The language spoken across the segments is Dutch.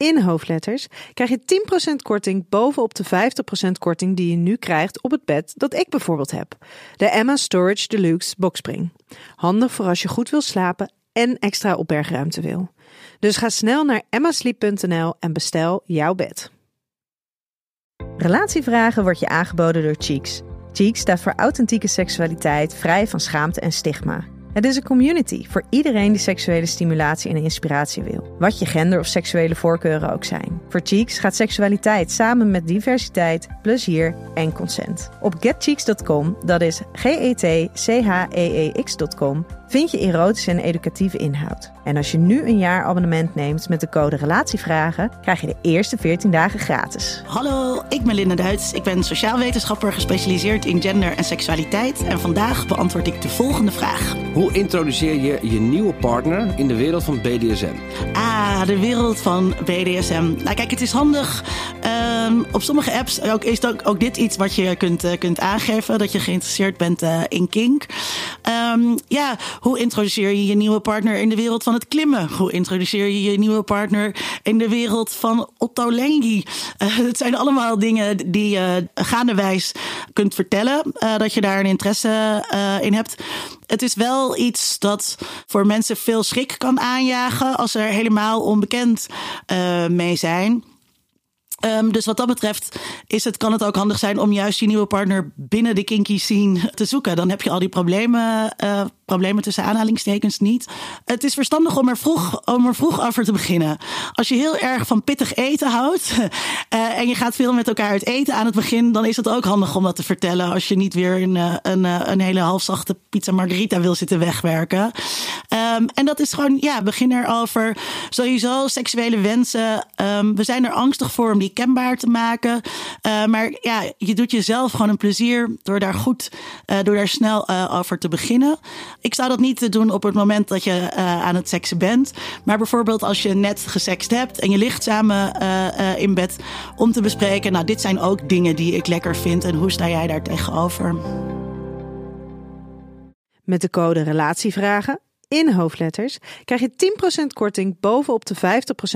in hoofdletters krijg je 10% korting bovenop de 50% korting die je nu krijgt op het bed dat ik bijvoorbeeld heb. De Emma Storage Deluxe Boxspring. Handig voor als je goed wil slapen en extra opbergruimte wil. Dus ga snel naar emmasleep.nl en bestel jouw bed. Relatievragen wordt je aangeboden door Cheeks. Cheeks staat voor authentieke seksualiteit, vrij van schaamte en stigma. Het is een community voor iedereen die seksuele stimulatie en inspiratie wil. Wat je gender of seksuele voorkeuren ook zijn. Voor Cheeks gaat seksualiteit samen met diversiteit, plezier en consent. Op getcheeks.com, dat is G-E-T-C-H-E-E-X.com, vind je erotische en educatieve inhoud. En als je nu een jaar abonnement neemt met de code Relatievragen, krijg je de eerste 14 dagen gratis. Hallo, ik ben Linda Duits. Ik ben sociaal wetenschapper gespecialiseerd in gender en seksualiteit. En vandaag beantwoord ik de volgende vraag. Hoe introduceer je je nieuwe partner in de wereld van BDSM? Ah, de wereld van BDSM. Nou kijk, het is handig. Um, op sommige apps is ook, ook dit iets wat je kunt, uh, kunt aangeven. Dat je geïnteresseerd bent uh, in kink. Um, ja, hoe introduceer je je nieuwe partner in de wereld van het klimmen? Hoe introduceer je je nieuwe partner in de wereld van Otto Lengi? Uh, het zijn allemaal dingen die je gaandewijs kunt vertellen. dat je daar een interesse in hebt het is wel iets dat voor mensen veel schrik kan aanjagen als ze er helemaal onbekend mee zijn. Um, dus wat dat betreft is het, kan het ook handig zijn om juist je nieuwe partner binnen de kinky scene te zoeken. Dan heb je al die problemen, uh, problemen tussen aanhalingstekens niet. Het is verstandig om er, vroeg, om er vroeg over te beginnen. Als je heel erg van pittig eten houdt uh, en je gaat veel met elkaar uit eten aan het begin, dan is het ook handig om dat te vertellen. Als je niet weer een, een, een hele halfzachte pizza margarita wil zitten wegwerken. Um, en dat is gewoon, ja, begin erover. Sowieso seksuele wensen. Um, we zijn er angstig voor om die kenbaar te maken. Maar ja, je doet jezelf gewoon een plezier door daar goed, door daar snel over te beginnen. Ik zou dat niet te doen op het moment dat je aan het seksen bent. Maar bijvoorbeeld als je net gesext hebt en je ligt samen in bed om te bespreken. Nou, dit zijn ook dingen die ik lekker vind. En hoe sta jij daar tegenover? Met de code Relatievragen in hoofdletters krijg je 10% korting bovenop de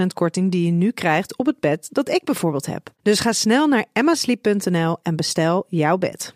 50% korting die je nu krijgt op het bed dat ik bijvoorbeeld heb. Dus ga snel naar emmasleep.nl en bestel jouw bed.